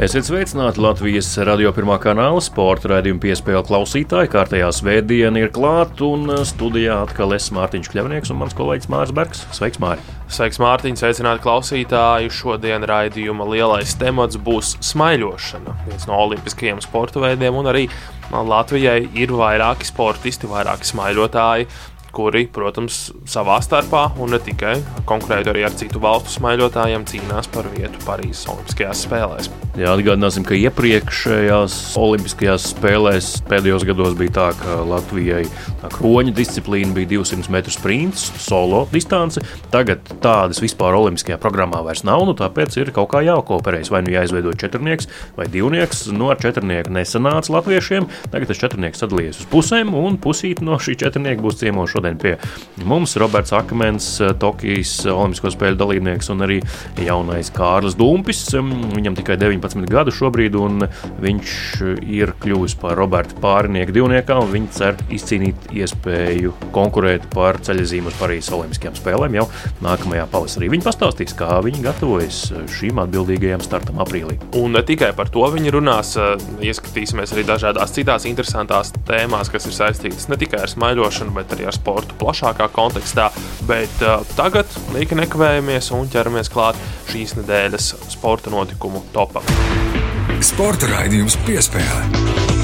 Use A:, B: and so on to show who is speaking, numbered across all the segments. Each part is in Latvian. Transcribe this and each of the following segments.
A: Esiet sveicināti Latvijas radio pirmā kanāla sporta raidījuma piespēļu klausītāji. Kārtējā svētdiena ir klāta un studijā atkal es Mārtiņš Kļavnieks un mans kolēģis Mārs Bergs. Sveiks, Māri!
B: Sveiks, Mārtiņ! Sveicināti klausītāji! Šodien raidījuma lielais temats būs smaiļošana, viens no olimpiskajiem sporta veidiem, un arī Latvijai ir vairāki sportisti, vairāki smaiļotāji kuri, protams, savā starpā un ne tikai konkurēt arī ar citu valstu smaiļotājiem, cīnās par vietu Parīzes Olimpiskajās spēlēs.
A: Jā, atgādināsim, ka iepriekšējās Olimpiskajās spēlēs pēdējos gados bija tā, ka Latvijai kroņa disciplīna bija 200 metru sprints, solo distance. Tagad tādas vispār Olimpiskajā programmā vairs nav, nu tāpēc ir kaut kā jākooperējas. Vai nu jāizveido četrnieks vai divnieks, nu ar četrnieku nesanāca latviešiem. Tagad tas četrnieks sadalījies uz pusēm, un pusīti no šī četrnieka būs ciemoša šodien pie mums Roberts Akmens, Tokijas Olimpisko spēļu dalībnieks un arī jaunais Kārlis Dumpis. Viņam tikai 19 gadu šobrīd, un viņš ir kļuvis par Roberta pārinieku divniekā, un viņi cer izcīnīt iespēju konkurēt par ceļzīmu uz Parīzes Olimpiskajām spēlēm jau nākamajā pavasarī. Viņi pastāstīs, kā viņi gatavojas šīm atbildīgajām startam aprīlī.
B: Un ne tikai par to viņi runās, ieskatīsimies arī dažādās citās interesantās tēmās, kas ir saistītas ne tikai ar smaiļošanu, bet arī ar sportu sportu plašākā kontekstā, bet uh, tagad līka nekavējamies un ķeramies klāt šīs nedēļas sporta notikumu topam.
C: Sporta raidījums piespēlē.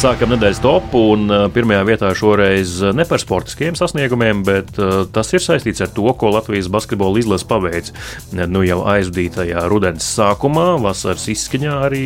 A: Sākam nedēļas topu, un pirmajā vietā šoreiz ne par sportiskiem sasniegumiem, bet tas ir saistīts ar to, ko Latvijas basketbola izlase paveic. Nu, jau aizdītajā rudens sākumā, vasaras izskaņā arī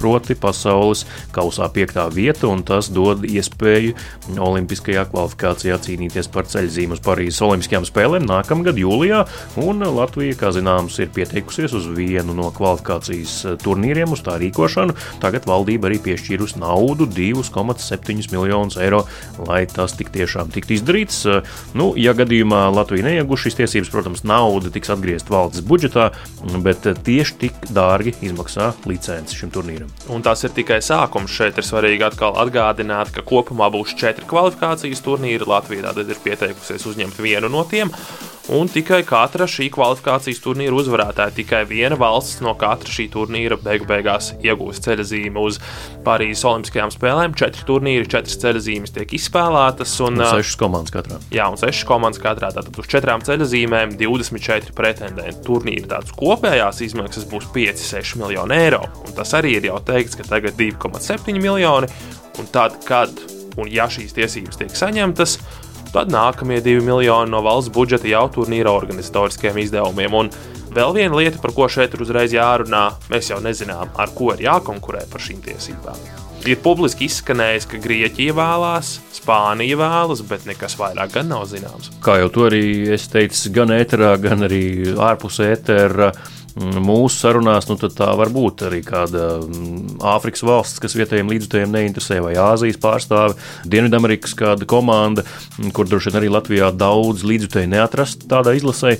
A: proti pasaules kausā piektā vieta, un tas dod iespēju olimpiskajā kvalifikācijā cīnīties par ceļzīmu uz Parīzes Olimpiskajām spēlēm nākamgad jūlijā, un Latvija, kā zināms, ir pieteikusies uz vienu no kvalifikācijas turnīriem uz tā rīkošanu. Tagad valdība arī piešķīrusi naudu naudu, 2,7 miljonus eiro, lai tas tik tiešām tiktu izdarīts. Nu, ja gadījumā Latvija neieguš šīs tiesības, protams, nauda tiks atgriezta valsts budžetā, bet tieši tik dārgi izmaksā licenci šim turnīram.
B: Un tas ir tikai sākums. Šeit ir svarīgi atkal atgādināt, ka kopumā būs četri kvalifikācijas turnīri. Latvija tātad ir pieteikusies uzņemt vienu no tiem un tikai katra šī kvalifikācijas turnīra uzvarētāja, tikai viena valsts no katra šī turnīra beigu beigās iegūs ceļzīmi uz Parīzes Olimpiskajām spēlēm. Četri turnīri, četras ceļzīmes tiek izspēlētas.
A: Un, un sešas komandas katrā.
B: Jā, un sešas komandas katrā. Tātad uz četrām ceļzīmēm 24 pretendenti. Turnīra tādas kopējās izmaksas būs 5-6 miljoni eiro. Un tas arī ir jau teikts, ka tagad 2,7 miljoni. Un tad, kad un ja šīs tiesības tiek saņemtas, Tad nākamie divi miljoni no valsts budžeta jau turnīra organizatoriskiem izdevumiem. Un vēl viena lieta, par ko šeit ir uzreiz jārunā, mēs jau nezinām, ar ko ir jākonkurē par šīm tiesībām. Ir publiski izskanējis, ka Grieķija vēlās, Spānija vēlas, bet nekas vairāk gan nav zināms.
A: Kā jau to arī es teicu, gan ēterā, gan arī ārpus ētera Mm, mūsu sarunās, nu, tā var būt arī kāda mm, Āfrikas valsts, kas vietējiem līdzjutējiem neinteresē, vai Āzijas pārstāve, Dienvidamerikas kāda komanda, mm, kur droši vien arī Latvijā daudz līdzjutēju neatrast tādā izlasē.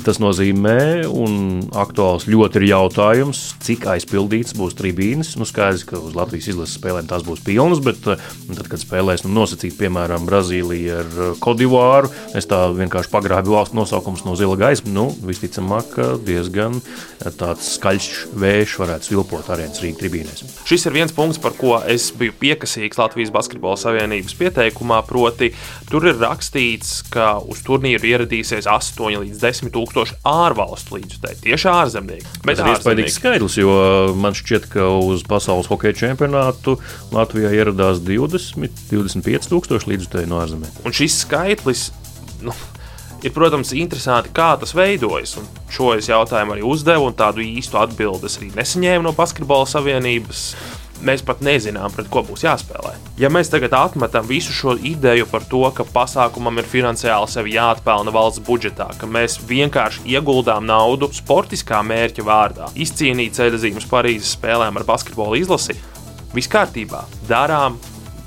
A: Tas nozīmē, un aktuāls ļoti ir jautājums, cik aizpildīts būs tribīnes. Nu, skaidrs, ka uz Latvijas izlases spēlēm tās būs pilnas, bet eh, tad, kad spēlēs nu, nosacīt, piemēram, Brazīlija ar Kodivāru, eh, es tā vienkārši pagrābu valsts nosaukums no zila gaisa. Nu, visticamāk, diezgan eh, tāds skaļš vējš varētu svilpot arēnas Rīgas tribīnēs.
B: Šis ir viens punkts, par ko es biju piekasīgs Latvijas Basketbola Savienības pieteikumā. Proti, tur ir rakstīts, ka uz turnīru ieradīsies 8 līdz 10 tūkstoši ārvalstu līdzekļu, tieši ārzemnieki.
A: Bet tas ir iespaidīgs skaidrs, jo man šķiet, ka uz pasaules hokeja čempionātu Latvijā ieradās 20, 25 tūkstoši līdzekļu no ārzemēm.
B: Un šis skaitlis. Nu, Ir, protams, interesanti, kā tas veidojas. Un šo es jautājumu arī uzdevu, un tādu īstu atbildi arī nesaņēmu no Basketbola Savienības mēs pat nezinām, pret ko būs jāspēlē. Ja mēs tagad atmetam visu šo ideju par to, ka pasākumam ir finansiāli sevi jāatpelna valsts budžetā, ka mēs vienkārši ieguldām naudu sportiskā mērķa vārdā, izcīnīt ceļzīmes Parīzes spēlēm ar basketbolu izlasi, viss kārtībā, darām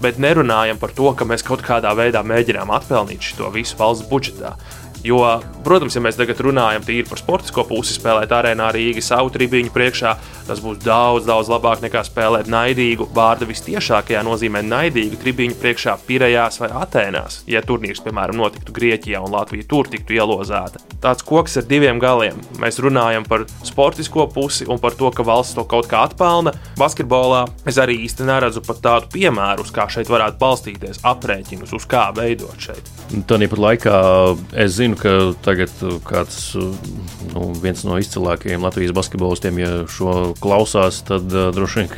B: bet nerunājam par to, ka mēs kaut kādā veidā mēģinām atpelnīt šo visu valsts budžetā. Jo, protams, ja mēs tagad runājam tīri par sportisko pusi, spēlēt arēnā Rīgā savu tribīņu priekšā, tas būs daudz, daudz labāk nekā spēlēt naidīgu, vārda vistiešākajā nozīmē naidīgu tribīņu priekšā Pirejās vai Atēnās, ja turnīrs, piemēram, notiktu Grieķijā un Latvija tur tiktu ielozēta. Tāds koks ar diviem galiem. Mēs runājam par sportisko pusi un par to, ka valsts to kaut kā atpelna. Basketbolā es arī īsti neredzu pat tādu piemēru, kā šeit varētu balstīties aprēķinus, uz kā veidot šeit.
A: Tāpat laikā es zinu, ka tagad kāds nu, no izcilākajiem Latvijas basketbolistiem, ja šo klausās, tad uh, droši vien,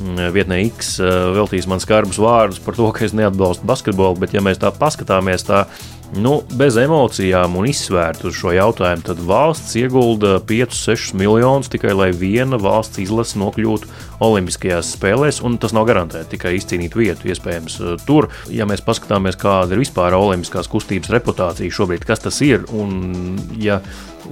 A: mm, vietnē X uh, veltīs man skarbus vārdus par to, ka es neatbalstu basketbolu, bet ja mēs tā paskatāmies, tā Nu, bez emocijām un izsvērt uz šo jautājumu, tad valsts iegulda 5-6 miljonus tikai lai viena valsts izlase nokļūtu Olimpiskajās spēlēs, un tas nav garantēti tikai izcīnīt vietu. Iespējams, tur, ja mēs paskatāmies, kāda ir vispār Olimpiskās kustības reputācija šobrīd, kas tas ir, un ja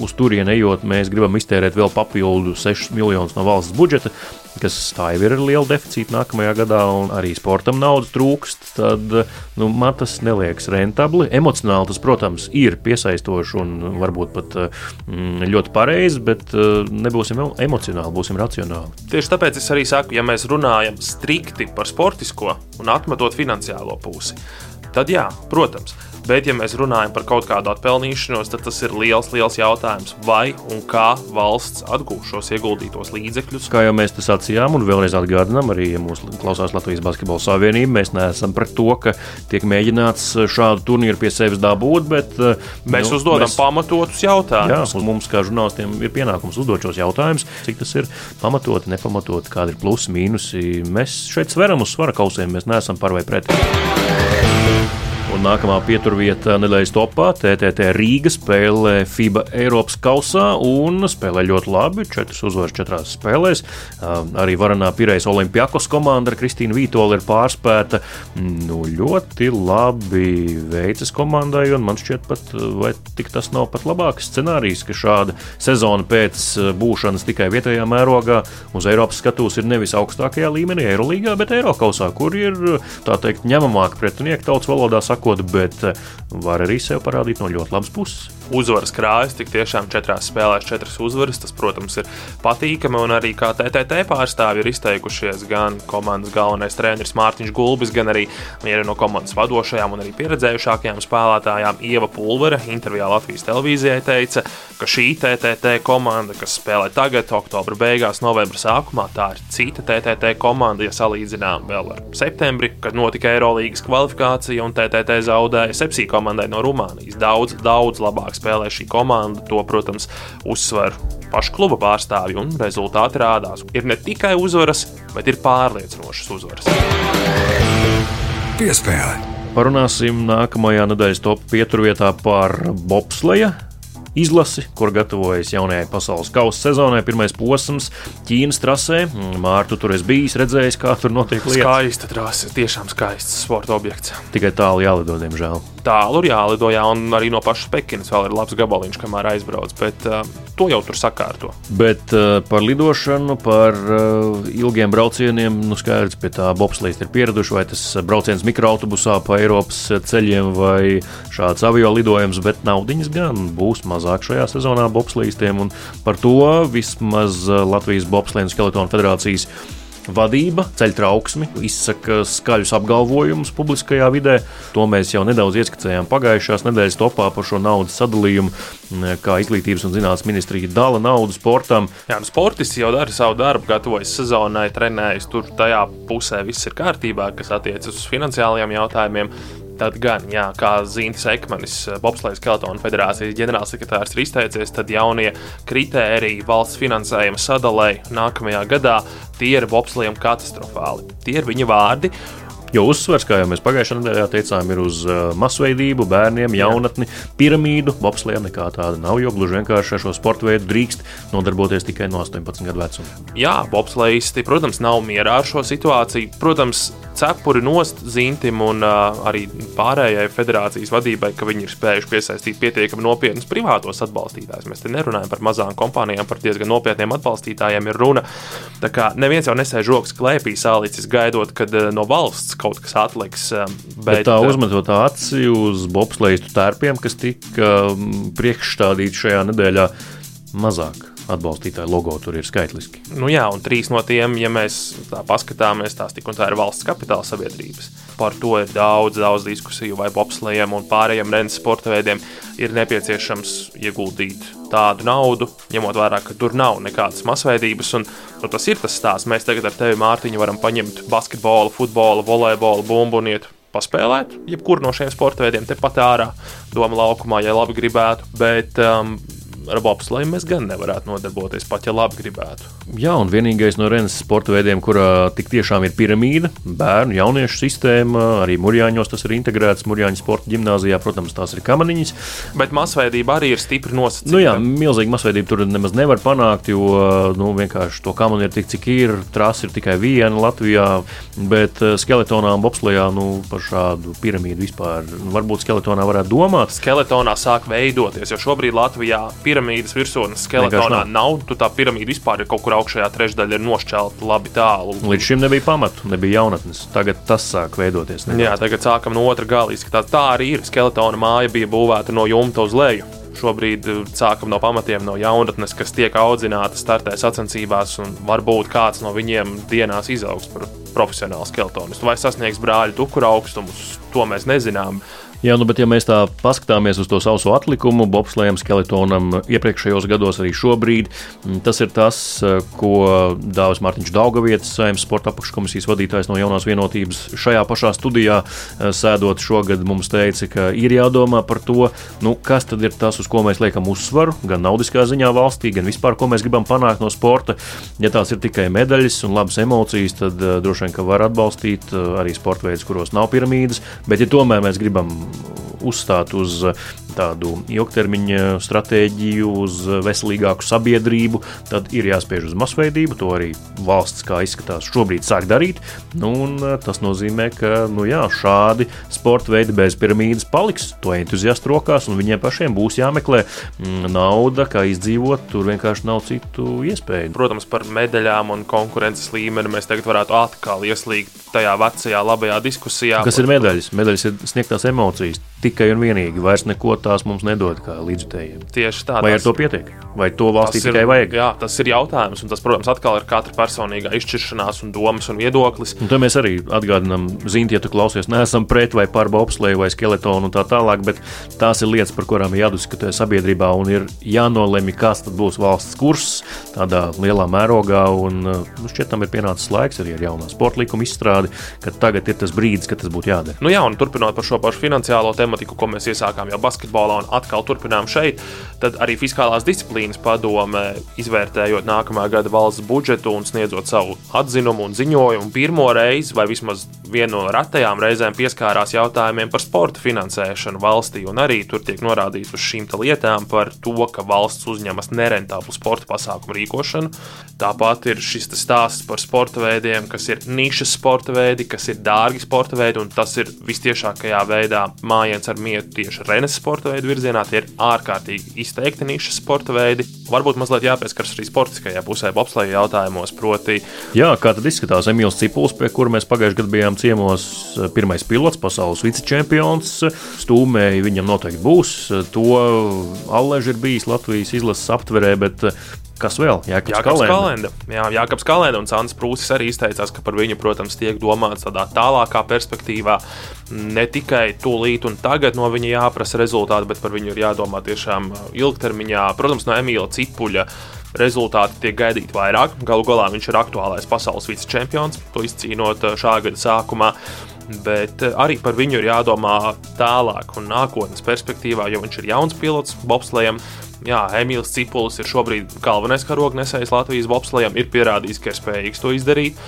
A: uz turieni ejot, mēs gribam iztērēt vēl papildu 6 miljonus no valsts budžeta, kas tā jau ir liela deficīta nākamajā gadā, un arī sportam naudas trūkst, tad nu, man tas neliekas rentabli. Emocionāli tas, protams, ir piesaistoši un varbūt pat mm, ļoti pareizi, bet uh, nebūsim emocionāli, būsim racionāli.
B: Tieši tāpēc es arī saku, ja mēs runājam strikti par sportisko un atmetot finansiālo pusi, tad jā, protams. Bet, ja mēs runājam par kaut kādu atpelnīšanos, tad tas ir liels, liels jautājums, vai un kā valsts atgūs šos ieguldītos līdzekļus.
A: Kā jau mēs te sacījām, un vēlreiz atgādinām, arī ja mūsu klausās Latvijas Basketbola Savienība, mēs neesam par to, ka tiek mēģināts šādu turnīru pie sevis dabūt, bet
B: eh, mēs nu, uzdodam mēs... pamatotus jautājumus.
A: Jā, mums, kā žurnālistiem, ir pienākums uzdot šos jautājumus, cik tas ir pamatoti, nepamatoti, kādi ir plusi, mīnusi. Mēs šeit sveram uz svara kausiem, mēs neesam par vai pret. Un nākamā pieturvieta nedēļas topā TTT Rīga spēlē FIBA Eiropas kausā un spēlē ļoti labi. Četras uzvaras četrās spēlēs. Arī varanā Pirejas Olimpijakos komanda ar Kristīnu Vītoli ir pārspēta. Nu, ļoti labi veicas komandai, un man šķiet, pat, vai tik tas nav pat labāks scenārijs, ka šāda sezona pēc būšanas tikai vietējā mērogā uz Eiropas skatuves ir nevis augstākajā līmenī, Eirolīgā, bet Eiropausā, kur ir tā teikt ņemamāk pretinieki tautas valodā sakot sakot, bet eh, var arī sev parādīt no ļoti labas puses
B: uzvaras krājas, tik tiešām četrās spēlēs četras uzvaras. Tas, protams, ir patīkami. Un arī kā TTT pārstāvji ir izteikušies gan komandas galvenais treneris Mārtiņš Gulbis, gan arī viena no komandas vadošajām un arī pieredzējušākajām spēlētājām Ieva Pulvere intervijā Latvijas televīzijai teica, ka šī TTT komanda, kas spēlē tagad, oktobra beigās, novembra sākumā, tā ir cita TTT komanda, ja salīdzinām vēl ar septembri, kad notika Eirolandes kvalifikācija un TTT zaudēja Sepsī komandai no Rumānijas. Daudz, daudz labāks spēlē šī komanda. To, protams, uzsver pašu kluba pārstāvji un rezultāti rādās. Ir ne tikai uzvaras, bet ir pārliecinošas uzvaras.
C: Piespēle.
A: Parunāsim nākamajā nedēļas top pieturvietā par bobsleja izlasi, kur gatavojas jaunajai pasaules kausa sezonai. Pirmais posms Ķīnas trasē. Mārtu tur es biju redzējis, kā tur notiek lietas.
B: Skaista trase, tiešām skaists sporta objekts.
A: Tikai tālu jālido, diemžēl.
B: Tālu ir jālido, jā, un arī no pašas Pekinas vēl ir labs gabaliņš, kamēr aizbrauc, bet uh, to jau tur sakārto.
A: Bet uh, par lidošanu, par uh, ilgiem braucieniem, nu skaidrs, pie tā bobslīds ir pieraduši, vai tas brauciens mikroautobusā pa Eiropas ceļiem vai šāds avio lidojums, bet naudiņas gan būs mazāk šajā sezonā bobslīstiem, un par to vismaz Latvijas Bobslēnu Skeletonu federācijas vadība, ceļ trauksmi, izsaka skaļus apgalvojumus publiskajā vidē. To mēs jau nedaudz ieskicējām pagājušās nedēļas topā par šo naudas sadalījumu, kā izglītības un zinātnes ministrija dala naudu sportam.
B: Jā, nu sportisti jau dara savu darbu, gatavojas sezonai, trenējas tur tajā pusē, viss ir kārtībā, kas attiecas uz finansiālajiem jautājumiem. Tad gan, jā, kā Zīnis Ekmanis, Bobslēgas Keletona federācijas ģenerālsekretārs, ir izteicies, tad jaunie kritēriji valsts finansējuma sadalē nākamajā gadā tie ir Bobslēgam katastrofāli. Tie ir viņa vārdi.
A: Jo uzsvers, kā jau mēs pagājušajā nedēļā teicām, ir uz uh, masveidību, bērniem, jaunatni, piramīdu. Bobslēga nekā tāda nav, jo gluži vienkārši ar šo sporta veidu drīkst nodarboties tikai no 18 gadu vecuma.
B: Jā, bobslēgisti, protams, nav mierā ar šo situāciju. Protams, cepuri nost zīmtim un uh, arī pārējai federācijas vadībai, ka viņi ir spējuši piesaistīt pietiekami nopietnus privātos atbalstītājus. Mēs te nerunājam par mazām kompānijām, par diezgan nopietniem atbalstītājiem ir runa. Tā kā neviens jau nesēž rokas klēpī sālicis gaidot, kad uh, no valsts kaut kas atliks.
A: Bet, bet tā uzmetot aci uz bobslēju tērpiem, kas tika priekšstādīti šajā nedēļā, mazāk atbalstītāju logo tur ir skaitliski.
B: Nu jā, un trīs no tiem, ja mēs tā paskatāmies, tās tik un tā ir valsts kapitāla sabiedrības. Par to ir daudz, daudz diskusiju, vai bobslējiem un pārējiem rennes sporta veidiem ir nepieciešams ieguldīt tādu naudu, ņemot vērā, ka tur nav nekādas masveidības. Un, nu, tas ir tas stāsts. Mēs tagad ar tevi, Mārtiņu, varam paņemt basketbolu, futbolu, volejbolu, bumbu un iet paspēlēt, jebkuru no šiem sporta veidiem, tepat ārā, doma laukumā, ja labi gribētu. Bet um, ar bobslēju mēs gan nevarētu nodarboties, pat ja labi gribētu.
A: Jā, un vienīgais no Renes sporta veidiem, kurā tik tiešām ir piramīda, bērnu, jauniešu sistēma, arī Mūrjāņos tas ir integrēts. Mūrjāņu sporta gimnājā, protams, tās ir kamaniņas.
B: Bet masveidība arī ir stipri nosacīta.
A: Nu jā, milzīga masveidība tur nemaz nevar panākt, jo nu, vienkārši to kamanu ir tik, cik ir. Trasa ir tikai viena Latvijā, bet eh, skeletonā un bobslējā nu, par šādu piramīdu vispār nu, varbūt skeletonā varētu domāt.
B: Skeletonā sāk veidoties, jo šobrīd Latvijā piramīdas virsotnes skeletonā nav. nav. Tu tā piramīda vispār ir kaut kur augšējā trešdaļa, ir nošķelta labi tālu.
A: Līdz šim nebija pamatu, nebija jaunatnes. Tagad tas sāk veidoties.
B: Nedaudz. Jā, tagad sākam no otra gala izskatās. Tā arī ir. Skeletona māja bija būvēta no jumta uz leju. Šobrīd uh, sākam no pamatiem, no jaunatnes, kas tiek audzināta, startē sacensībās, un varbūt kāds no viņiem dienās izaugs par profesionālu skeletonistu vai sasniegs brāļu tukura augstumus. To mēs nezinām.
A: Jā, nu, bet ja mēs tā paskatāmies uz to sauso atlikumu, bobslēgam, skeletonam, iepriekšējos gados, arī šobrīd, tas ir tas, eh, ko Dāvis Mārtiņš Daugavietis, saimnes sporta apakškomisijas vadītājs no jaunās vienotības, šajā pašā studijā eh, sēdot šogad mums teica, ka ir jādomā par to, nu, kas tad ir tas, uz ko mēs liekam uzsvaru, gan naudiskā ziņā valstī, gan vispār, ko mēs gribam panākt no sporta. Ja tās ir tikai medaļas un labas emocijas, tad uh, droši vien, ka var atbalstīt arī sporta veidus, kuros nav piramīdas, bet ja tomēr mēs gribam uzstāt uz tādu ilgtermiņa stratēģiju, uz veselīgāku sabiedrību, tad ir jāspiež uz masveidību. To arī valsts, kā izskatās, šobrīd sāk darīt. Nu, tas nozīmē, ka nu, jā, šādi sporta veidi bez piramīdas paliks to entuziastu rokās, un viņiem pašiem būs jāmeklē mm, nauda, kā izdzīvot. Tur vienkārši nav citu iespēju.
B: Protams, par medaļām un konkurences līmeni mēs tagad varētu atkal ieslīgt tajā vecajā labajā diskusijā.
A: Kas ir medaļas? Medaļas ir sniegtās emocijas tikai un vienīgi. Vairs neko tās mums nedod kā līdzutējiem.
B: Tieši tā.
A: Vai ar to pietiek? Vai to valstī tikai
B: ir,
A: vajag?
B: Jā, tas ir jautājums. Un tas, protams, atkal ir katra personīgā izšķiršanās un domas un viedoklis.
A: Un mēs arī atgādinām, zinot, ja tu klausies, neesam pret vai par bobsleju vai skeletonu un tā tālāk, bet tās ir lietas, par kurām jādiskutē sabiedrībā un ir jānolemj, kas tad būs valsts kurs tādā lielā mērogā. Un, nu, šķiet, tam ir pienācis laiks arī ar jaunā sporta likuma izstrādi, ka tagad ir tas brīdis, kad tas būtu jādara.
B: Nu jā, un turpinot par šo pašu finansiālo tematiku, ko mēs iesākām jau basketbolā un atkal turpinām šeit, tad arī fiskālās disciplīnas padome, izvērtējot nākamā gada valsts budžetu un sniedzot savu atzinumu un ziņojumu, pirmo reizi, vai vismaz vienu no retajām reizēm, pieskārās jautājumiem par sporta finansēšanu valstī. Arī tur tiek norādīts uz šīm lietām par to, ka valsts uzņemas nerentablu sporta pasākumu rīkošanu. Tāpat ir šis stāsts par sporta veidiem, kas ir nišas sporta veidi, kas ir dārgi sporta veidi, un tas ir vistiešākajā veidā mājiens ar mietu tieši Renes sporta veidu virzienā. Tie ir ārkārtīgi izteikti nišas sporta veidi. Varbūt mazliet jāpieskaras arī sportiskajā pusē, bobsleja jautājumos. Proti,
A: Jā, kā tad izskatās Emīls Cipuls, pie kura mēs pagājušajā gadā bijām ciemos, pirmais pilots, pasaules vicečempions. Stūmēji viņam noteikti būs. To Alleģis ir bijis Latvijas izlases aptverē, bet Kas vēl?
B: Jākaps, Jākaps Kalenda. Jā, Jākaps Kalenda un Sāns Prūsis arī izteicās, ka par viņu, protams, tiek domāts tādā tālākā perspektīvā. Ne tikai tūlīt un tagad no viņa jāprasa rezultāti, bet par viņu ir jādomā tiešām ilgtermiņā. Protams, no Emīla Cipuļa rezultāti tiek gaidīti vairāk. Galu galā viņš ir aktuālais pasaules vicečempions, to izcīnot šā gada sākumā. Bet arī par viņu ir jādomā tālāk un nākotnes perspektīvā, jo viņš ir jauns pilots bobslējam jā, Emīls Cipulis ir šobrīd galvenais karognesējs Latvijas bobslējam, ir pierādījis, ka ir spējīgs to izdarīt.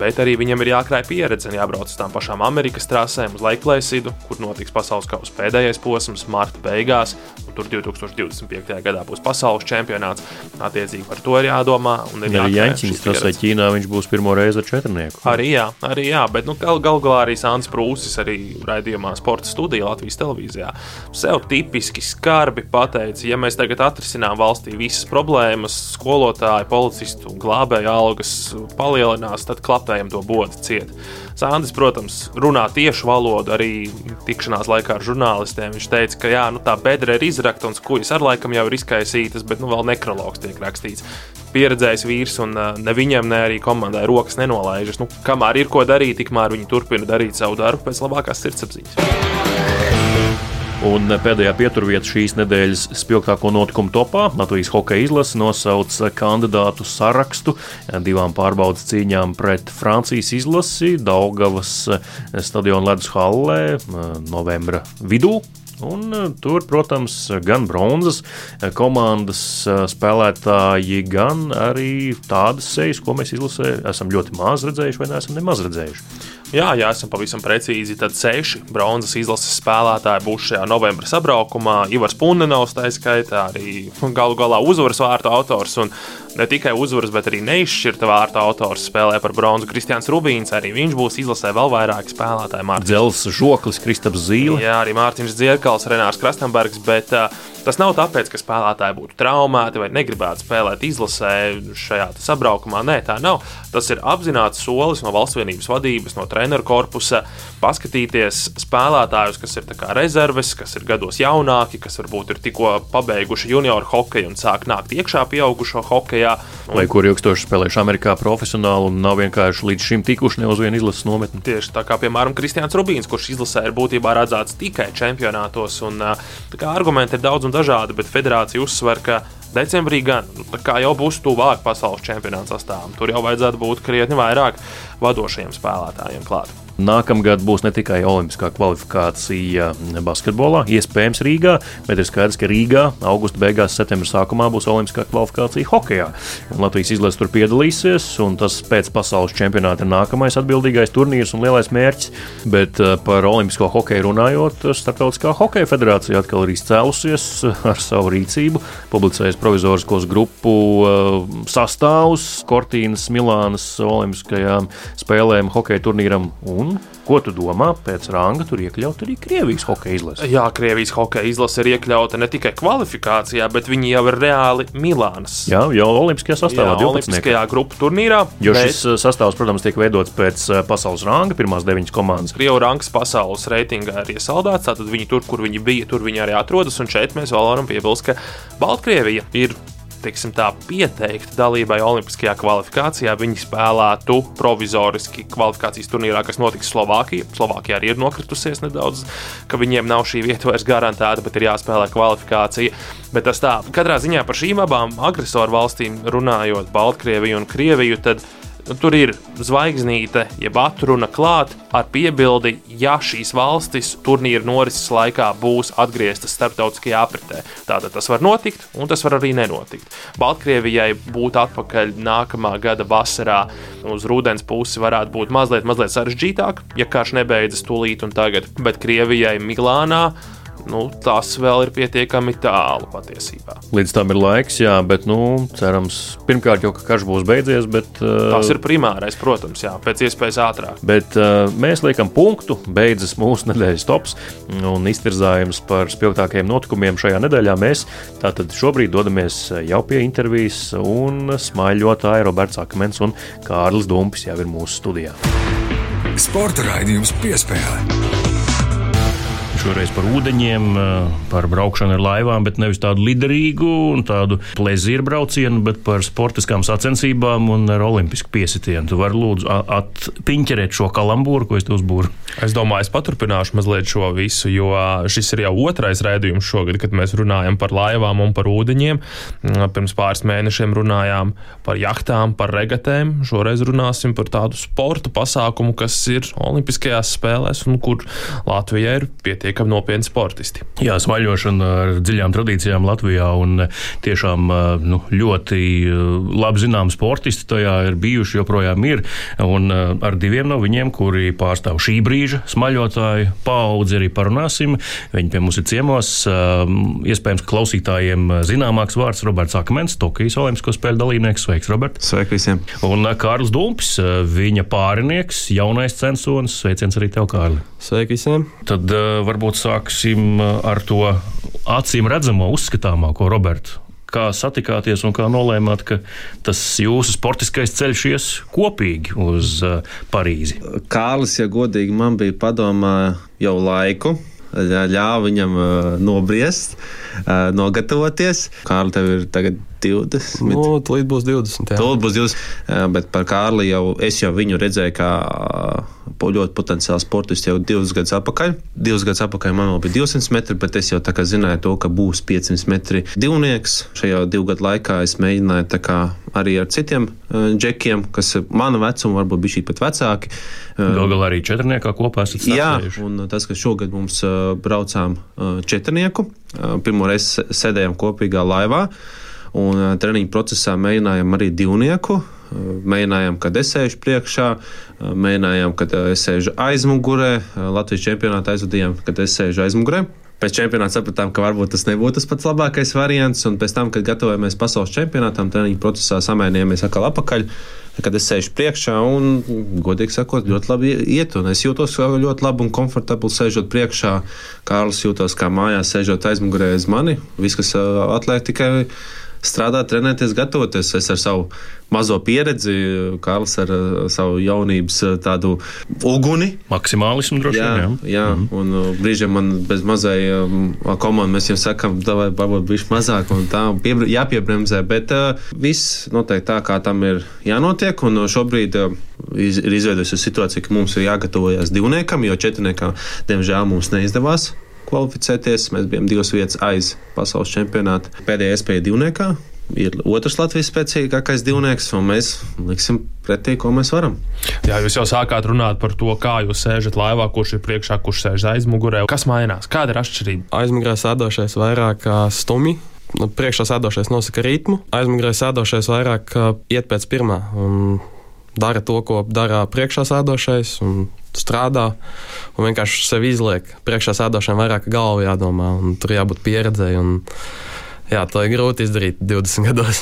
B: Bet arī viņam ir jākrāj pieredze un jābrauc uz tām pašām Amerikas trasēm, uz Laiklēsidu, kur notiks pasaules kausa pēdējais posms, marta beigās. Tur 2025. gadā būs pasaules čempionāts. Attiecīgi par to ir jādomā.
A: Ir arī Jaņķis, tas vai Ķīnā viņš būs pirmo reizi ar četrnieku.
B: Arī jā, arī jā, bet nu, gal, gal galā arī Sāns Prūsis arī raidījumā sporta studijā Latvijas televīzijā. Sev tipiski skarbi pateica, ja mēs tagad atrisinām valstī visas problēmas, skolotāju, policistu un glābēju algas palielinās, tad klapē savstarpējam to bodu ciet. Sandis, protams, runā tiešu valodu arī tikšanās laikā ar žurnālistiem. Viņš teica, ka jā, nu, tā bedra ir izrakta un skujas ar laikam jau ir izkaisītas, bet nu, vēl nekrologs tiek rakstīts. Pieredzējis vīrs, un ne viņam, ne arī komandai rokas nenolaižas. Nu, kamēr ir ko darīt, tikmēr viņi turpina darīt savu darbu pēc labākās sirdsapziņas.
A: Un pēdējā pieturvieta šīs nedēļas spilgtāko notikumu topā Latvijas hokeja izlase nosauc kandidātu sarakstu divām pārbaudas cīņām pret Francijas izlasi Daugavas stadiona ledus hallē novembra vidū. Un tur, protams, gan bronzas komandas spēlētāji, gan arī tādas sejas, ko mēs izlasē esam ļoti maz redzējuši vai neesam nemaz redzējuši.
B: Jā, ja esam pavisam precīzi, tad seši bronzas izlases spēlētāji būs šajā novembra sabraukumā. Ivars Pundenovs, tā skaitā, arī galu galā uzvaras vārtu autors. Un ne tikai uzvaras, bet arī neizšķirta vārta autors spēlē par bronzu. Kristians Rubīns arī viņš būs izlasē vēl vairāki spēlētāji.
A: Dzels Žoklis, Kristaps Zīle.
B: Jā, arī Mārtiņš Dzierkals, Renārs Krastenbergs. Bet, uh, Tas nav tāpēc, ka spēlētāji būtu traumēti vai negribētu spēlēt izlasē šajā sabraukumā. Nē, tā nav. Tas ir apzināts solis no valsts vienības vadības, no treneru korpusa. Paskatīties spēlētājus, kas ir rezerves, kas ir gados jaunāki, kas varbūt ir tikko pabeiguši junioru hokeju un sāk nākt iekšā pieaugušo hokejā.
A: Un... Vai kur ilgstoši spēlējuši Amerikā profesionāli un nav vienkārši līdz šim tikuši ne uz vienu izlases nometni?
B: Tieši tā kā, piemēram, Kristians Rubīns, kurš izlasē ir būtībā redzēts tikai čempionātos. Un, kā, argumenti ir daudz un dažādi, bet federācija uzsver, ka decembrī gan nu, jau būs tuvāk pasaules čempionāta sastāvam. Tur jau vajadzētu būt krietni vairāk vadošajiem spēlētājiem klāt.
A: Nākamgad būs ne tikai olimpiskā kvalifikācija basketbolā, iespējams Rīgā, bet ir skaidrs, ka Rīgā augusta beigās, septembra sākumā būs olimpiskā kvalifikācija hokeja. Latvijas izlase tur piedalīsies, un tas pēc pasaules čempionāta ir nākamais atbildīgais turnīrs un lielais mērķis. Bet eh, par olimpisko hokeju runājot, Startautiskā hokeja federācija atkal ir izcēlusies ar savu rīcību, publicējas provizoriskos grupu eh, sastāvus Kortīnas, Milānas olimpiskajām spēlēm, hokeja turnīram un Un ko tu domā pēc ranga tur iekļaut arī Krievijas hokeja izlase?
B: Jā, Krievijas hokeja izlase ir iekļauta ne tikai kvalifikācijā, bet viņi jau ir reāli Milānas.
A: Jā, jau Olimpiskajā sastāvā,
B: Jā, Olimpiskajā grupu turnīrā.
A: Jo bet... šis uh, sastāvs, protams, tiek veidots pēc uh, pasaules ranga, pirmās deviņas komandas.
B: Krievu rangs pasaules reitingā ir iesaldēts, tātad viņi tur, kur viņi bija, tur viņi arī atrodas. Un šeit mēs vēl varam piebilst, ka Baltkrievija ir teiksim, tā, pieteikti dalībai Olimpiskajā kvalifikācijā. Viņi spēlētu provizoriski kvalifikācijas turnīrā, kas notiks Slovākijā. Slovākija arī ir nokritusies nedaudz, ka viņiem nav šī vieta vairs garantēta, bet ir jāspēlē kvalifikācija. Bet tas tā, katrā ziņā par šīm abām agresoru valstīm runājot, Baltkrieviju un Krieviju. Tad tur ir zvaigznīte, jeb atruna klāt ar piebildi, ja šīs valstis turnīra norises laikā būs atgrieztas starptautiskajā apritē. Tātad tas var notikt, un tas var arī nenotikt. Baltkrievijai būt atpakaļ nākamā gada vasarā uz rudens pusi varētu būt mazliet, mazliet sarežģītāk, ja karš nebeidzas tūlīt un tagad, bet Krievijai Milānā nu, tas vēl ir pietiekami tālu patiesībā.
A: Līdz tam ir laiks, jā, bet nu, cerams, pirmkārt jau ka karš būs beidzies. Bet,
B: uh, tas ir primārais, protams, jā, pēc iespējas ātrāk.
A: Bet uh, mēs liekam punktu, beidzas mūsu nedēļas tops un iztirzājums par spilgtākajiem notikumiem šajā nedēļā. Mēs tātad šobrīd dodamies jau pie intervijas, un smaiļotāji Roberts Akmens un Kārlis Dumpis jau ir mūsu studijā.
C: Sporta raidījums piespēlē.
A: Šoreiz par ūdeņiem, par braukšanu ar laivām, bet nevis tādu liderīgu un tādu plezīru braucienu, bet par sportiskām sacensībām un ar olimpisku piesitienu. Tu vari lūdzu atpiņķerēt šo kalambūru, ko es te uzbūru.
B: Es domāju, es paturpināšu mazliet šo visu, jo šis ir jau otrais raidījums šogad, kad mēs runājam par laivām un par ūdeņiem. Pirms pāris mēnešiem runājām par jahtām, par regatēm. Šoreiz runāsim par tādu sporta pasākumu, kas ir Olimpiskajās spēlēs un kur Latvija ir pietiekami pietiekami nopietni sportisti.
A: Jā, svaļošana ar dziļām tradīcijām Latvijā un tiešām nu, ļoti labi zinām sportisti tajā ir bijuši, joprojām ir. Un ar diviem no viņiem, kuri pārstāv šī brīža smaļotāju paudzi, arī parunāsim. Viņi pie mums ir ciemos. Iespējams, klausītājiem zināmāks vārds Roberts Akmens, Tokijas Olimpisko spēļu dalībnieks. Sveiks, Robert!
D: Sveiki visiem!
A: Un Kārlis Dumpis, viņa pārinieks, jaunais censonis. Sveiciens arī tev, Kārli!
D: Sveiki visiem!
A: Tad uh, varbūt sāksim ar to acīm redzamo, uzskatāmāko, Robertu. kā satikāties un kā nolēmāt, ka tas jūsu sportiskais ceļš ies kopīgi uz uh, Parīzi?
D: Kārlis, ja godīgi, man bija padomā jau laiku ļāva viņam uh, nobriest, nogatavoties. Kārli, tev ir tagad 20.
E: Nu, Tūlīt būs 20.
D: Tūlīt būs 20. Uh, bet par Kārli jau es jau viņu redzēju kā ļoti potenciāls sportists jau divus gadus atpakaļ. Divus gadus atpakaļ man vēl bija 200 metri, bet es jau tā kā zināju to, ka būs 500 metri divnieks. Šajā divu gadu laikā es mēģināju kā, arī ar citiem džekiem, kas mana vecuma, varbūt bija šī pat vecāki.
A: Galu galā arī četrniekā kopā esat
D: strādājuši. Jā, un tas, ka šogad mums braucām četrnieku, pirmo reizi sēdējām kopīgā laivā. Un uh, treniņu procesā mēģinājām arī divnieku. Uh, mēģinājām, kad es sēžu priekšā, uh, mēģinājām, kad es sēžu aizmugurē. Latvijas čempionātā aizvadījām, kad es sēžu aizmugurē. Pēc čempionāta sapratām, ka varbūt tas nebūtu tas pats labākais variants. Un pēc tam, kad gatavojamies pasaules čempionātam, treniņu procesā samainījāmies atkal atpakaļ. Kad es sēžu priekšā, un, godīgi sakot, ļoti labi iet, es jūtos ļoti labi un komfortabli sēžot priekšā. Kārlis jūtos kā mājās, sēžot aizmugurē aiz mani. Viss, kas atliek tikai strādāt, trenēties, gatavoties. Es ar savu mazo pieredzi, Kārlis ar savu jaunības tādu uguni.
A: Maksimālismu droši
D: vien. Jā, jā. jā. Mm -hmm. un brīžiem man bez mazai komandai mēs jau sakām, vai varbūt bišķi mazāk un tā jāpiebremzē, bet uh, viss noteikti tā, kā tam ir jānotiek. Un šobrīd uh, ir izveidojusies situācija, ka mums ir jāgatavojas divniekam, jo četrniekam, diemžēl, mums neizdevās kvalificēties. Mēs bijām divas vietas aiz pasaules čempionāta. Pēdējā iespēja divniekā. Ir otrs Latvijas spēcīgākais divnieks, un mēs liksim pretī, ko mēs varam.
B: Jā, jūs jau sākāt runāt par to, kā jūs sēžat laivā, kurš ir priekšā, kurš sēž aizmugurē. Kas mainās? Kāda ir atšķirība?
E: Aizmugurē sēdošais vairāk stumi, nu, priekšā sēdošais nosaka ritmu, aizmugurē sēdošais vairāk iet pēc pirmā un dara to, ko dara priekšā sēdošais. Strādā un vienkārši sevi izliek. Priekšā sēdošiem vairāk galvā jādomā, un tur jābūt pieredzēji. Jā, to ir grūti izdarīt 20 gados.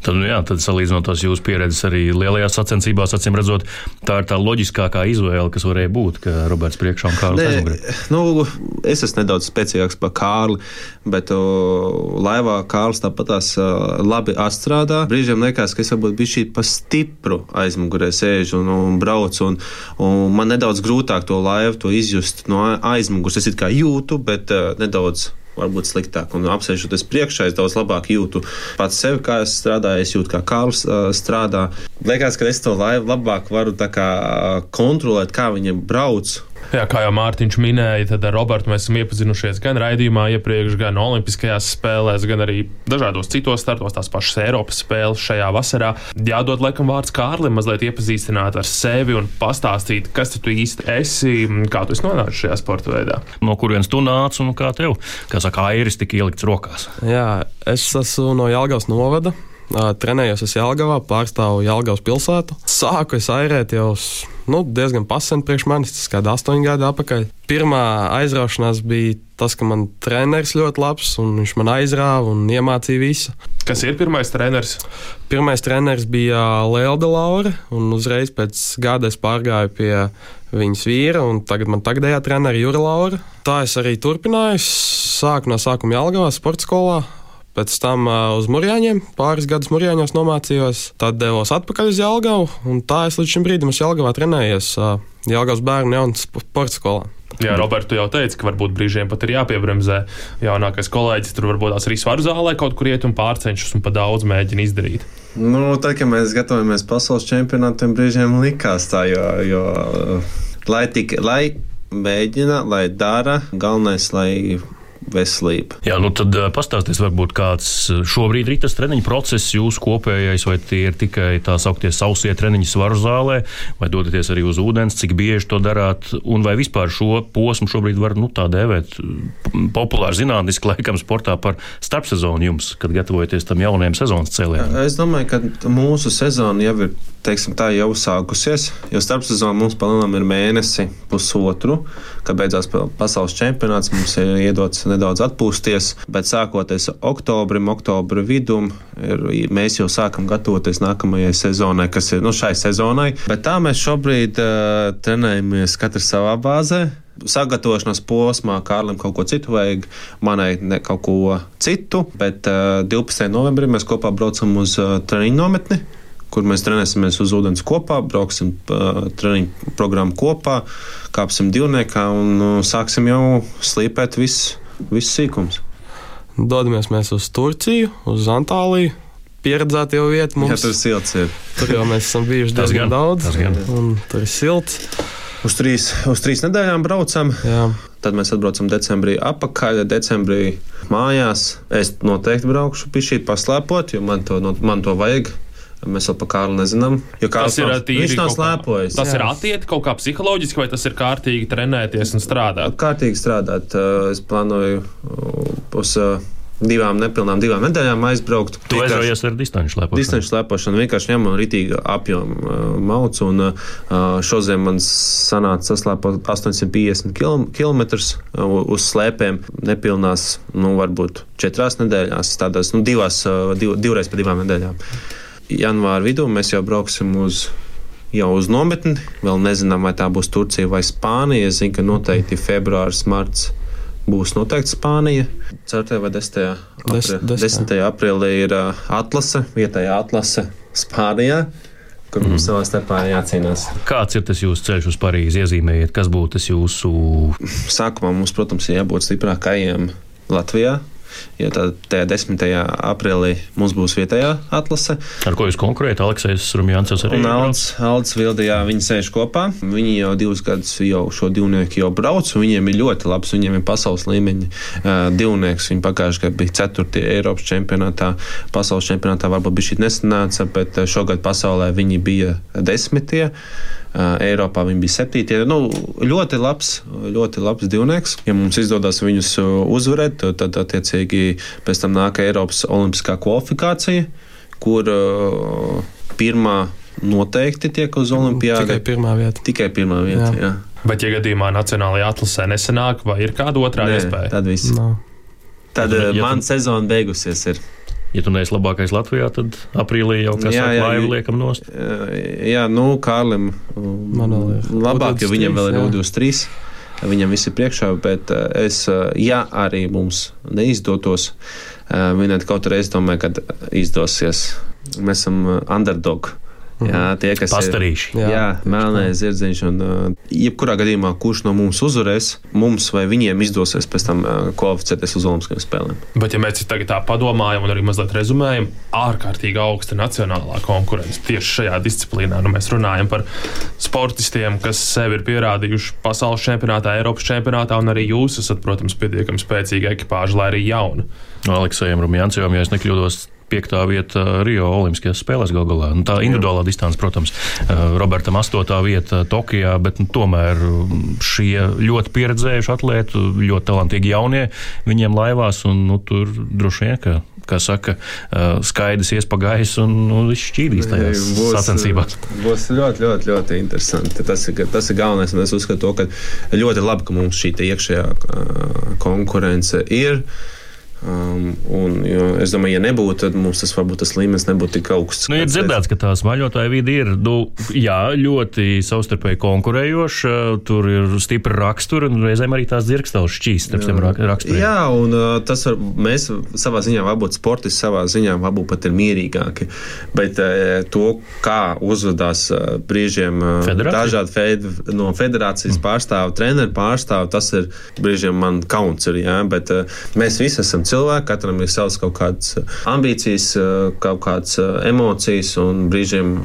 A: Tad, nu, jā, tad salīdzinot tās jūsu pieredzes arī lielajās sacensībās, acīm redzot, tā ir tā loģiskākā izvēle, kas varēja būt, ka Roberts priekšā un Kārlis aizmugurē.
D: Nu, es esmu nedaudz spēcīgāks par Kārli, bet o, laivā Kārlis tāpatās labi atstrādā. Brīžiem liekas, ka es varbūt biju šī pa stipru aizmugurē sēžu un, un braucu, un, un man nedaudz grūtāk to laivu to izjust no aizmugures. Es it kā jūtu, bet uh, nedaudz varbūt sliktāk. Un apsēžoties priekšā, es daudz labāk jūtu pats sevi, kā es strādāju, es jūtu, kā Kārls strādā. Liekas, ka es to laivu labāk varu kā, kontrolēt, kā viņiem brauc
B: Jā, kā jau Mārtiņš minēja, tad ar Robertu mēs esam iepazinušies gan raidījumā, iepriekš, gan Olimpiskajās spēlēs, gan arī dažādos citos startos, tās pašas Eiropas spēles šajā vasarā. Jādod laikam vārds Kārlim, mazliet iepazīstināt ar sevi un pastāstīt, kas tu īsti esi, kā tu esi nonācis šajā sporta veidā.
A: No kurienes tu nāc un kā tev, kā saka, airis tika ielikts rokās?
E: Jā, es esmu no Jālgavas novada. Trenējos es Jālgavā, pārstāvu Jālgavas pilsētu. Sāku es airēt jau nu, diezgan pasen priekš manis, tas kāda astoņu gadu atpakaļ. Pirmā aizraušanās bija tas, ka man treneris ļoti labs, un viņš man aizrāva un iemācīja visu.
B: Kas ir pirmais treneris?
E: Pirmais treneris bija Lielda Laura, un uzreiz pēc gada es pārgāju pie viņas vīra, un tagad man tagadējā treneris ir Jura Laura. Tā es arī turpināju. Sāku no sākuma Jālgavā sporta skolā, Pēc tam uh, uz Mūrjāņiem, pāris gadus Mūrjāņos nomācījos, tad devos atpakaļ uz Jālgavu, un tā es līdz šim brīdim esmu Jālgavā trenējies uh, Jālgavas bērnu jaunas sporta skolā.
B: Jā, Roberts, jau teici, ka varbūt brīžiem pat ir jāpiebremzē. Jaunākais kolēģis tur varbūt tās arī svaru zālē kaut kur iet un pārcenšas un pa daudz mēģina izdarīt.
D: Nu, tad, kad mēs gatavojamies pasaules čempionātiem, brīžiem likās tā, jo, jo lai tik, lai mēģina, lai dara, galvenais, lai veselība.
A: Jā, nu tad pastāsties, varbūt kāds šobrīd ir tas treniņu process, jūsu kopējais, vai tie ir tikai tā sauktie sausie treniņi svaru zālē, vai dodaties arī uz ūdens, cik bieži to darāt, un vai vispār šo posmu šobrīd var nu, tā dēvēt populāri zinātniski laikam sportā par starpsezonu jums, kad gatavojaties tam jaunajam sezonas cēlienam?
D: Es domāju, ka mūsu sezona jau ir teiksim, tā jau sākusies, jo starpsezona mums palielinām ir mēnesi, pusotru, kad beidzās pasaules čempionāts, mums ir iedots nedaudz atpūsties, bet sākoties oktobrim, oktobra vidum, ir, mēs jau sākam gatavoties nākamajai sezonai, kas ir nu, šai sezonai. Bet tā mēs šobrīd uh, trenējamies katrs savā bāzē. sagatavošanās posmā Kārlim kaut ko citu vajag, manai ne kaut ko citu. Bet uh, 12. novembrī mēs kopā braucam uz uh, treniņu nometni. Kur mēs trenēsimies uz ūdens kopā, brauksim uh, treniņu programmu kopā, kāpsim divniekā un uh, sāksim jau slīpēt visus vis sīkumus.
E: Dodamies mēs uz Turciju, uz Antāliju. Pieredzēta jau vieta mums.
D: Jā, tur silts ir.
E: Tur jau mēs esam bijuši diezgan
A: gan,
E: daudz.
A: gan.
E: Un tur ir silts.
D: Uz trīs, uz trīs nedēļām braucam.
E: Jā.
D: Tad mēs atbraucam decembrī atpakaļ. Decembrī mājās es noteikti braukšu pie šī paslēpot, jo man to, no- man to vajag. Mēs vēl par Kārlu nezinām. Jo Kārls
B: Tas ir tīri
D: viņš nav slēpojis.
B: Tas
E: Jā.
B: ir atiet kaut kā psiholoģiski, vai tas ir kārtīgi trenēties un strādāt?
D: Kārtīgi strādāt. Es plānoju uz divām nepilnām divām nedēļām aizbraukt.
A: Tu aizraujies ar distanču slēpošanu.
D: Distanču slēpošana vienkārši ņem rītīgu apjomu uh, maucu. Un, šodien man sanāca saslēpot 850 km uz slēpēm. Nepilnās, nu, varbūt četrās nedēļās, tādās nu, divās, div, divreiz pa divām nedēļām. Janvāra vidū mēs jau brauksim uz. Jau uz nometni, vēl nezinām, vai tā būs Turcija vai Spānija. Es zinu, ka noteikti februāris, marts būs noteikti Spānija. 4. vai 10.
E: Des-
D: Apri,
E: desmitā.
D: 10. aprīlī ir uh, atlase, vietējā atlase Spānijā, kur mums savā starpā jācīnās.
A: Kāds ir tas jūsu ceļš uz Parīzi? Iezīmējiet, kas būtu tas jūsu.
D: Sākumā mums, protams, ir jābūt stiprākajiem Latvijā. Jo tajā 10. aprīlī mums būs vietējā atlase.
A: Ar ko jūs konkurējat? Aleksis Rumjāns arī
D: Un Aldis, Aldis Vildijā viņi sēž kopā. Viņi jau divus gadus jau šo divnieku jau brauc, un viņiem ir ļoti labs. Viņiem ir pasaules līmeņa uh, divnieks. Viņi pagājušajā gadā bija 4. Eiropas čempionātā. Pasaules čempionātā varbūt bija šī nesanāca, bet šogad pasaulē viņi bija desmitie. Eiropā viņi bija septītie. Nu, ļoti labs, ļoti labs divnieks. Ja mums izdodas viņus uzvarēt, tad, tad attiecīgi pēc tam nāk Eiropas Olimpiskā kvalifikācija, kur uh, pirmā noteikti tiek uz Olimpiādu.
E: Tikai pirmā vieta.
D: Tikai pirmā vieta. Jā.
E: Jā.
B: Bet, ja gadījumā Nacionālajā atlasē nesanāk, vai ir kāda otrā
D: Nē,
B: iespēja?
D: tad viss.
E: Nav.
D: Tad
A: Ja
D: uh,
A: tu-
D: man sezona beigusies. Ir.
A: Ja tu neesi labākais Latvijā, tad aprīlī jau kā
D: Jā,
A: saka,
D: jā,
A: laivu liekam nost.
D: Uh, Jā, nu, Kārlim
E: Man vēl ir
D: um, labāk, jo
E: U23,
D: viņam vēl ir
E: jā.
D: U23. Viņam viss ir priekšā, bet uh, es, uh, ja arī mums neizdotos uh, vinēt kaut reizi, domāju, ka izdosies. Mēs esam underdog. Jā, tie, kas ir
A: Pastarīši.
E: Jā,
D: Jā, melnais zirdziņš. Un, uh, jebkurā gadījumā, kurš no mums uzvarēs, mums vai viņiem izdosies pēc tam uh, kvalificēties uz Olimpiskajām spēlēm.
B: Bet, ja mēs tagad tā padomājam un arī mazliet rezumējam, ārkārtīgi augsta nacionālā konkurence tieši šajā disciplīnā. Nu, mēs runājam par sportistiem, kas sevi ir pierādījuši pasaules čempionātā, Eiropas čempionātā, un arī jūs esat, protams, pietiekami spēcīga ekipāža, lai arī jauna.
A: Aleksējam Rumjāncam, ja es nekļūdos. Piektā vieta Rio Olimpiskajās spēlēs gal galā. Nu, tā individuālā distance, protams, eh, Robertam astotā vieta Tokijā, bet nu, tomēr mm, šie ļoti pieredzējuši atlēti, ļoti talantīgi jaunie viņiem laivās, un nu, tur droši vien, ka, kā saka, eh, skaidrs ies pa gaisu un nu, viss šķīdīs tajās sacensībās.
D: Būs ļoti, ļoti, ļoti interesanti. Tas ir, tas ir galvenais. un Es uzskatu, to, ka ļoti labi, ka mums šī te iekšējā konkurence ir. Um, un, jo es domāju, ja nebūtu, tad mums tas varbūt tas līmenis nebūtu tik augsts.
A: Nu, ir dzirdēts, ka tā smaļotāja vide ir nu, jā, ļoti savstarpēji konkurējoša. Tur ir stipra rakstura, un reizēm arī tās dzirkstēlis šķīst starp tiem rak- raksturiem.
D: Jā, un uh, tas var, mēs savā ziņā, varbūt sportisti savā ziņā, varbūt pat ir mierīgāki. Bet uh, to, kā uzvedās uh, brīžiem
A: Federācija?
D: dažādi fed, no federācijas mm. pārstāvi, treneru pārstāvi, tas ir brīžiem man kauns. Ir, jā, bet mēs visi esam cilvēki, katram ir savas kaut kādas ambīcijas, uh, kaut kādas uh, emocijas, un brīžiem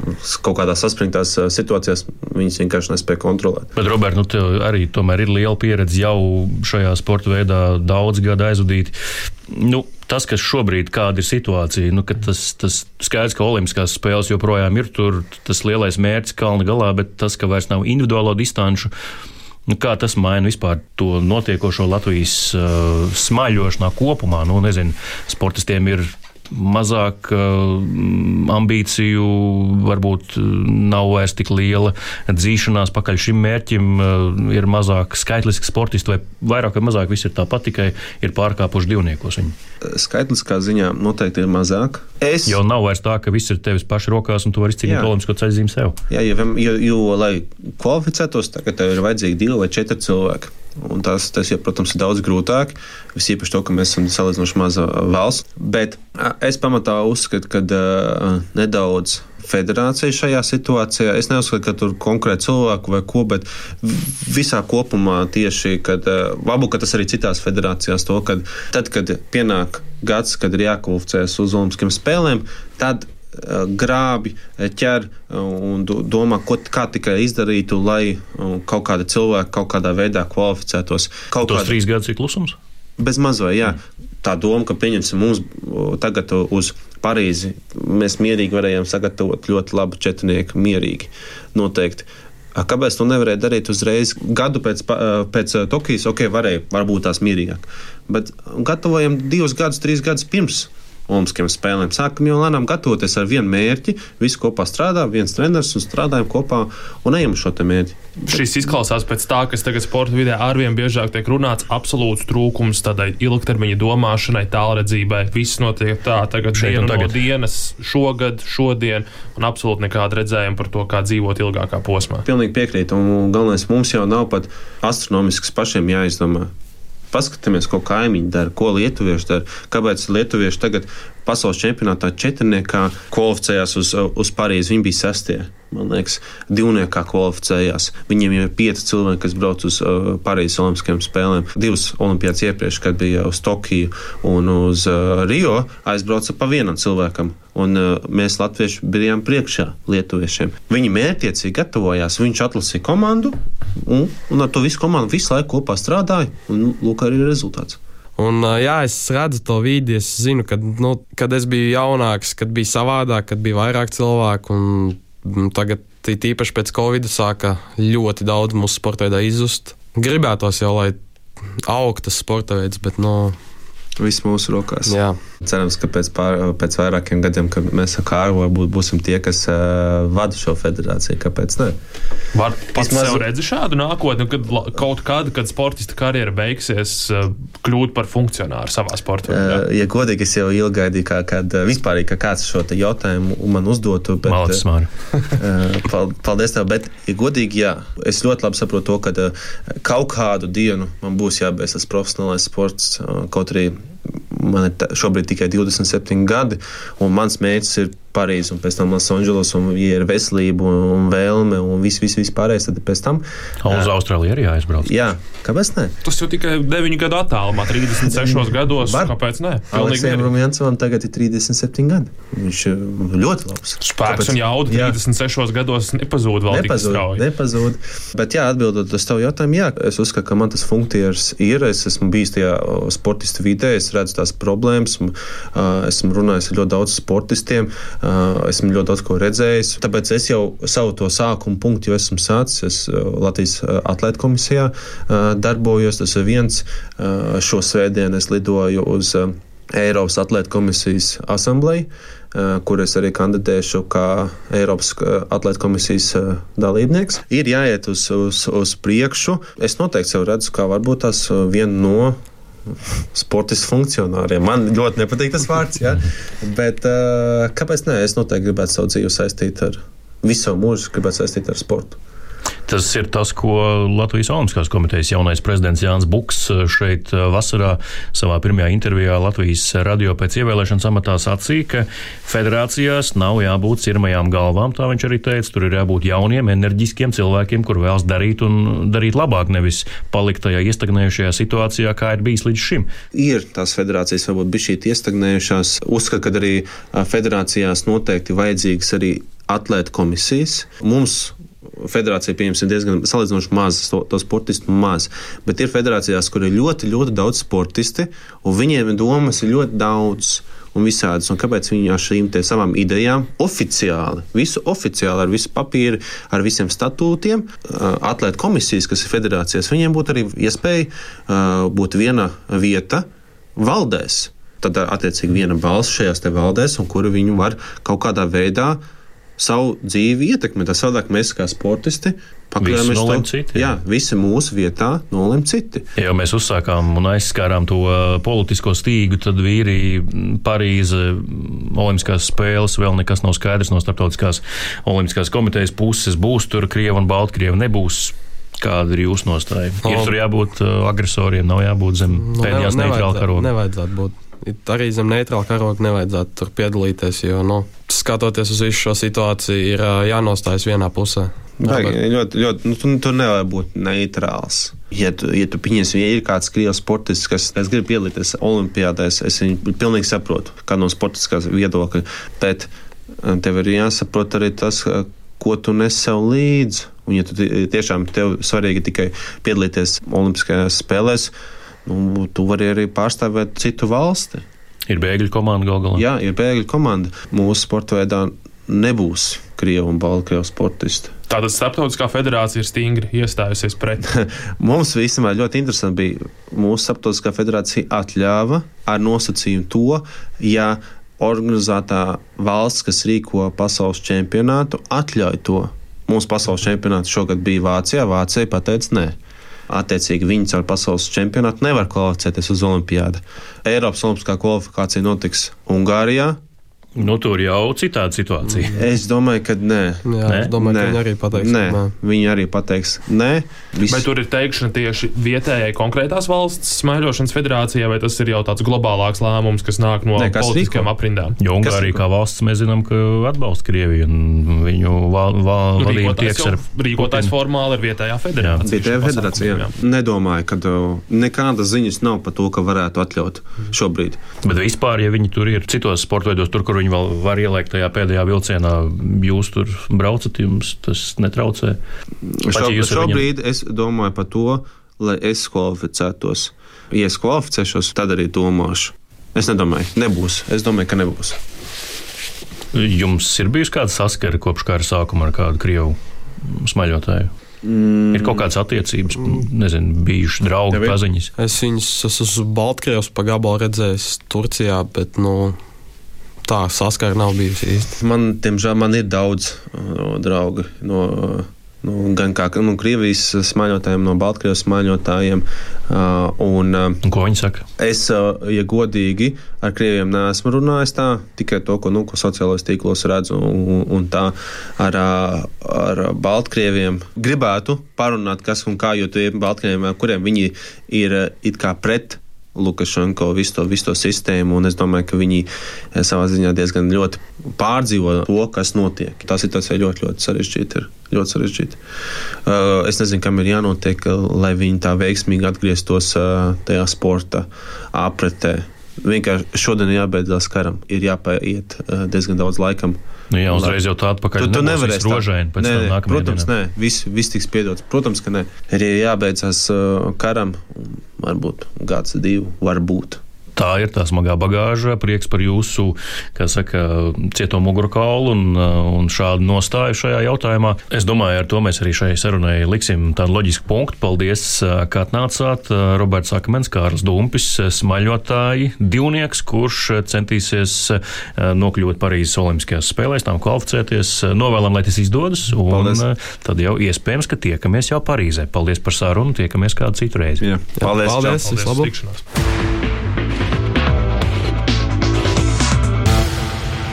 D: kaut kādās saspringtās uh, situācijās viņas vienkārši nespēja kontrolēt.
A: Bet, Robert, nu, tev arī tomēr ir liela pieredze jau šajā sporta veidā, daudz gadu aizvadīt. Nu, tas, kas šobrīd ir situācija, nu, tas, tas skaidrs, ka Olimpiskās spēles joprojām ir tur, tas lielais mērķis kalna galā, bet tas, ka vairs nav individuālo distanču. Nu, kā tas maina vispār to notiekošo Latvijas uh, smaļošanā kopumā? Nu, nezinu, sportistiem ir mazāk ambīciju, varbūt nav vairs tik liela dzīšanās pakaļ šim mērķim, ir mazāk skaitliski sportisti, vai vairāk vai mazāk viss ir tāpat, tikai ir pārkāpuši divniekos. Viņi.
D: Skaitliskā ziņā noteikti ir mazāk.
A: Es... Jo nav vairs tā, ka viss ir tevis paša rokās un tu vari izcīnīt olimpisko ceļzīmi sev.
D: Jā, jo, jo, jo lai kvalificētos, tagad tev ir vajadzīgi divi vai četri cilvēki. Un tas, tas jau, protams, ir daudz grūtāk. Visīpaši to, ka mēs esam salīdzinoši maza valsts. Bet es pamatā uzskatu, ka uh, nedaudz federācija šajā situācijā. Es neuzskatu, ka tur konkrēti cilvēku vai ko, bet visā kopumā tieši, kad varbūt ka tas arī citās federācijās, to, kad tad, kad pienāk gads, kad ir jākvalificējas uz Olimpiskiem spēlēm, tad grābi, ķer un domā, ko, kā tikai izdarītu, lai kaut kāda cilvēka kaut kādā veidā kvalificētos.
A: Kaut kāda... trīs gadus ir klusums?
D: Bez mazliet, jā. Tā doma, ka pieņemsim mums tagad uz Parīzi, mēs mierīgi varējām sagatavot ļoti labu četrnieku, mierīgi. Noteikti. Kāpēc to nevarēja darīt uzreiz? Gadu pēc, pēc Tokijas, ok, varēja, varbūt tās mierīgāk. Bet gatavojam divus gadus, trīs gadus pirms Olimpiskajām spēlēm. Sākam jau lēnām gatavoties ar vienu mērķi, visi kopā strādā, viens treneris un strādājam kopā un ejam uz šo mērķi.
B: Šis izklausās pēc tā, kas tagad sporta vidē arvien biežāk tiek runāts, absolūts trūkums tādai ilgtermiņa domāšanai, tālredzībai. Viss notiek tā, tagad Šeit dienu tagad. no dienas, šogad, šodien, un absolūti nekāda redzējuma par to, kā dzīvot ilgākā posmā.
D: Pilnīgi piekrītu, un galvenais mums jau nav pat astronomisks pašiem jāizdomā paskatāmies, ko kaimiņi dara, ko lietuvieši dara. Kāpēc lietuvieši tagad pasaules čempionātā četrniekā kvalificējās uz, uz Parīzi? Viņi bija sestie man liekas, divniekā kvalificējās. Viņiem jau ir pieci cilvēki, kas brauc uz uh, Parīzes Olimpiskajām spēlēm. Divas olimpiādas iepriekš, kad bija uz Tokiju un uz uh, Rio, aizbrauca pa vienam cilvēkam. Un uh, mēs, Latvieši, bijām priekšā Lietuviešiem. Viņi mērķiecīgi gatavojās, viņš atlasīja komandu, un, un ar to visu komandu visu laiku kopā strādāja. Un, lūk, arī rezultāts.
E: Un, jā, es redzu to vidi, es zinu, kad, nu, kad es biju jaunāks, kad bija savādāk, kad bija vairāk cilvēku. Nu, tagad, tīpaši pēc Covid, sāka ļoti daudz mūsu sporta veidā izzust. Gribētos jau, lai augtu tas sporta veids, bet no. Nu,
D: Viss mūsu rokās.
E: Jā.
D: Cerams, ka pēc, pār, pēc vairākiem gadiem, kad mēs ar Kāru varbūt būsim tie, kas uh, vada šo federāciju. Kāpēc ne?
B: Var pats Vismaz... sev redzi šādu nākotni, kad kaut kad, kad sportista karjera beigsies, uh, kļūt par funkcionāru savā sportā? Uh,
D: ja godīgi, es jau ilgi gaidīju, kā, kad vispār kā kāds šo jautājumu man uzdotu. Bet,
A: Malacis,
D: uh, paldies tev, bet, ja godīgi, jā, es ļoti labi saprotu to, ka uh, kaut kādu dienu man būs jābeidz tas profesionālais sports, uh, kaut arī man ir šobrīd tikai 27 gadi, un mans mērķis ir Parīzi un pēc tam Losandželos, un, ja ir veselība un vēlme un viss, viss, viss pārējais, tad pēc tam.
A: Uz Austrāliju arī jāizbrauc.
D: Jā, kāpēc ne?
B: Tas jau tikai 9 gadu attālumā, 36 gados. Var. Kāpēc ne?
D: Aleksējam Rumjancovam tagad ir 37 gadi. Viņš ir ļoti labs.
B: Spēks kāpēc? un jauda jā. 36 gados nepazūd vēl
D: nepazūd, nepazūd. Bet jā, atbildot uz tavu jautājumu, jā, es uzskatu, ka man tas funkcijas ir. Es esmu bijis tajā sportistu vidē, es redzu tās problēmas, un, uh, esmu runājis ar ļoti daudz sportistiem. Uh, esmu ļoti daudz ko redzējis. Tāpēc es jau savu to sākuma punktu esmu sācis. Es Latvijas atlētu komisijā darbojos. Tas ir viens. Šo svētdienu es lidoju uz Eiropas atlētu komisijas asambleju kur es arī kandidēšu kā Eiropas atlētu komisijas dalībnieks. Ir jāiet uz, uz, uz priekšu. Es noteikti sev redzu, kā varbūt tas viena no sportistu funkcionāriem. Man ļoti nepatīk tas vārds, ja? bet uh, kāpēc ne? Es noteikti gribētu savu dzīvi saistīt ar visu mūžu, gribētu saistīt ar sportu.
A: Tas ir tas, ko Latvijas Olimpiskās komitejas jaunais prezidents Jānis Buks eh, šeit eh, vasarā savā pirmajā intervijā Latvijas radio pēc ievēlēšanas amatā sacīja, ka federācijās nav jābūt cirmajām galvām, tā viņš arī teica. Tur ir jābūt jauniem, enerģiskiem cilvēkiem, kur vēlas darīt un darīt labāk, nevis palikt tajā iestagnējušajā situācijā, kā ir bijis līdz šim.
D: Ir tās federācijas varbūt bija šī iestagnējušās. Uzskatu, ka arī federācijās noteikti vajadzīgas arī atlētu komisijas. Mums federācija pieņemsim diezgan salīdzinoši maz, to, to sportistu maz. Bet ir federācijās, kur ir ļoti, ļoti daudz sportisti, un viņiem domas ir ļoti daudz. Un visādas, un kāpēc viņi ar šīm savām idejām oficiāli, visu oficiāli, ar visu papīru, ar visiem statūtiem, atlētu komisijas, kas ir federācijas, viņiem būtu arī iespēja būt viena vieta valdēs tad attiecīgi viena balss šajās valdēs, un kuru viņu var kaut kādā veidā savu dzīvi ietekmēt. Tas savādāk mēs kā sportisti
A: pakļaujamies to citi.
D: Jā, visi mūsu vietā nolem citi.
A: Ja jau mēs uzsākām un aizskārām to uh, politisko stīgu, tad vīri Parīze, Olimpiskās spēles vēl nekas nav skaidrs no starptautiskās Olimpiskās komitejas puses. Būs tur Krieva un Baltkrievi, nebūs. Kāda ir jūsu nostāja? No. Ir tur jābūt uh, agresoriem, nav jābūt zem no, pēdējās neitrāla karoga.
E: Nevajadzētu būt arī zem neitrāla karoga nevajadzētu tur piedalīties, jo, nu, skatoties uz visu šo situāciju, ir jānostājas vienā pusē.
D: Vajag, ļoti, ļoti, nu, tu, tu nevari būt neitrāls. Ja tu, ja tu pieņemsi, ja ir kāds krievs sportists, kas, kas grib piedalīties olimpiādēs, es viņu pilnīgi saprotu, kā no sportiskās viedokļa, bet tev ir jāsaprot arī tas, ko tu nes sev līdzi. Un, ja tu tiešām tev svarīgi tikai piedalīties Olimpiskajās spēlēs, nu, tu vari arī pārstāvēt citu valsti.
A: Ir bēgļu komanda gal galā.
D: Jā, ir bēgļu komanda. Mūsu sporta veidā nebūs Krievu un Baltkrievu sportisti.
B: Tātad Startautiskā federācija ir stingri iestājusies pret.
D: Mums visam ļoti interesanti bija. Mūsu Startautiskā federācija atļāva ar nosacījumu to, ja organizētā valsts, kas rīko pasaules čempionātu, atļauj to. Mūsu pasaules čempionāts šogad bija Vācijā. Vācija pateica, nē, Attiecīgi viņi caur pasaules čempionātu nevar kvalificēties uz Olimpiādu. Eiropas Olimpiskā kvalifikācija notiks Ungārijā,
A: Nu, tur jau citāda situācija.
D: Es domāju, ka nē.
E: Jā, nē? es domāju, nē. ka viņi arī pateiks,
D: nē. nē. Viņi arī pateiks, nē.
B: Viss. Vai tur ir teikšana tieši vietējai konkrētās valsts smaiļošanas federācijai, vai tas ir jau tāds globālāks lēmums, kas nāk no nē, politiskajām aprindām?
A: Jo Ungārija kā valsts mēs zinām, ka atbalsta Krieviju un viņu val, val, nu, vadību tieks ar.
B: Rīkotājs formāli ir vietējā federācija.
D: Vietējā federācija, jā. Nedomāju, ka nekādas ziņas nav par to, ka varētu atļaut šobrīd.
A: Bet vispār, ja viņi tur ir citos sportveidos, tur, kur viņi vēl var ielikt tajā pēdējā vilcienā. Jūs tur braucat, jums tas netraucē.
D: Šo, šobrīd viņam... es domāju par to, lai es kvalificētos. Ja es kvalificēšos, tad arī domāšu. Es nedomāju, nebūs. Es domāju, ka nebūs.
A: Jums ir bijusi kāda saskara kopš kara sākuma ar kādu krievu smaļotāju? Mm. Ir kaut kādas attiecības, nezinu, bijušas draugi, paziņas.
E: Es viņus esmu uz Baltkrievijas pagabalu redzējis Turcijā, bet, nu, tā saskara nav bijusi īsti.
D: Man, diemžēl, man ir daudz no, draugu no nu, gan kā nu, Krievijas smaļotājiem, no Baltkrievijas smaļotājiem. Uh, un, uh,
A: ko viņi saka?
D: Es, uh, ja godīgi, ar krieviem neesmu runājis tā, tikai to, ko, nu, ko sociālajos tīklos redzu, un, un tā ar, ar Baltkrieviem gribētu parunāt, kas un kā, jo tie Baltkrieviem, kuriem viņi ir it kā pret Lukašenko visu to, visu to sistēmu, un es domāju, ka viņi eh, savā ziņā diezgan ļoti pārdzīvo to, kas notiek. Tā situācija ļoti, ļoti sarežģīta. Ir. Ļoti sarežģīti. Uh, es nezinu, kam ir jānotiek, lai viņi tā veiksmīgi atgrieztos uh, tajā sporta apritē. Vienkārši šodien jābeidzās karam, ir jāpaiet uh, diezgan daudz laikam.
A: Nu, jā, uzreiz jau tā atpakaļ. Tu, tu nevarēsi rožēni pēc nē, tam
D: Protams, dienā. nē, viss, viss tiks piedots. Protams, ka nē. Ir jābeidzās uh, karam, varbūt gads, divi, varbūt
A: tā ir tā smagā bagāža. Prieks par jūsu saka, cieto mugurkaulu un, un šādu nostāju šajā jautājumā. Es domāju, ar to mēs arī šai sarunai liksim tādu loģisku punktu. Paldies, ka atnācāt. Roberts Akmens, Kārls Dumpis, smaļotāji, divnieks, kurš centīsies nokļūt Parīzes Olimpiskajās spēlēs, tam kvalificēties. Novēlam, lai tas izdodas. Un Paldies. tad jau iespējams, ka tiekamies jau Parīzē. Paldies par sarunu, tiekamies kādu citu reizi. Jā.
D: Paldies! Paldies!
E: Paldies. Paldies. Paldies.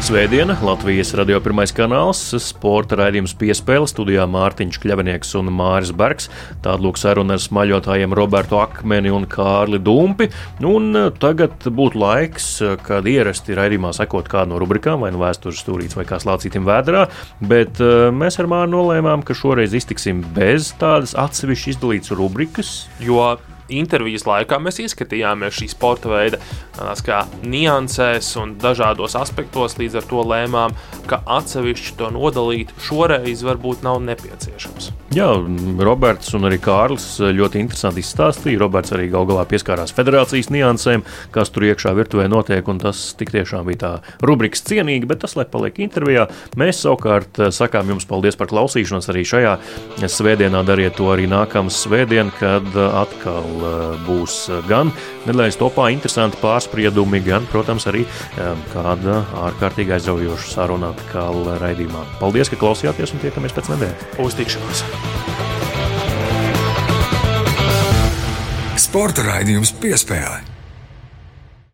A: Svētdiena, Latvijas radio pirmais kanāls, sporta raidījums piespēle studijā Mārtiņš Kļavinieks un Māris Bergs. Tāda lūk saruna ar smaļotājiem Robertu Akmeni un Kārli Dumpi. Un eh, tagad būtu laiks, eh, kad ierasti raidījumā sekot kādu no rubrikām, vai nu vēstures stūrīts vai kā slācītim vēdrā, bet eh, mēs ar Māru nolēmām, ka šoreiz iztiksim bez tādas atsevišķi izdalītas rubrikas.
B: Jo intervijas laikā mēs ieskatījāmies šī sporta veida niansēs un dažādos aspektos. Līdz ar to lēmām, ka atsevišķi to nodalīt šoreiz varbūt nav nepieciešams.
A: Jā, Roberts un arī Kārlis ļoti interesanti izstāstīja. Roberts arī gal galā pieskārās federācijas niansēm, kas tur iekšā virtuvē notiek, un tas tik tiešām bija tā rubrikas cienīgi, bet tas, lai paliek intervijā, mēs savukārt sakām jums paldies par klausīšanos arī šajā svētdienā. Dariet to arī nākamā svētdienā, kad atkal būs gan nedēļas topā interesanti pārspriedumi, gan, protams, arī kāda ārkārtīgi aizraujoša saruna atkal raidījumā. Paldies, ka klausījāties un tiekamies pēc nedēļas.
B: Uz tikšanos!
C: Sporta raidījums piespēlē.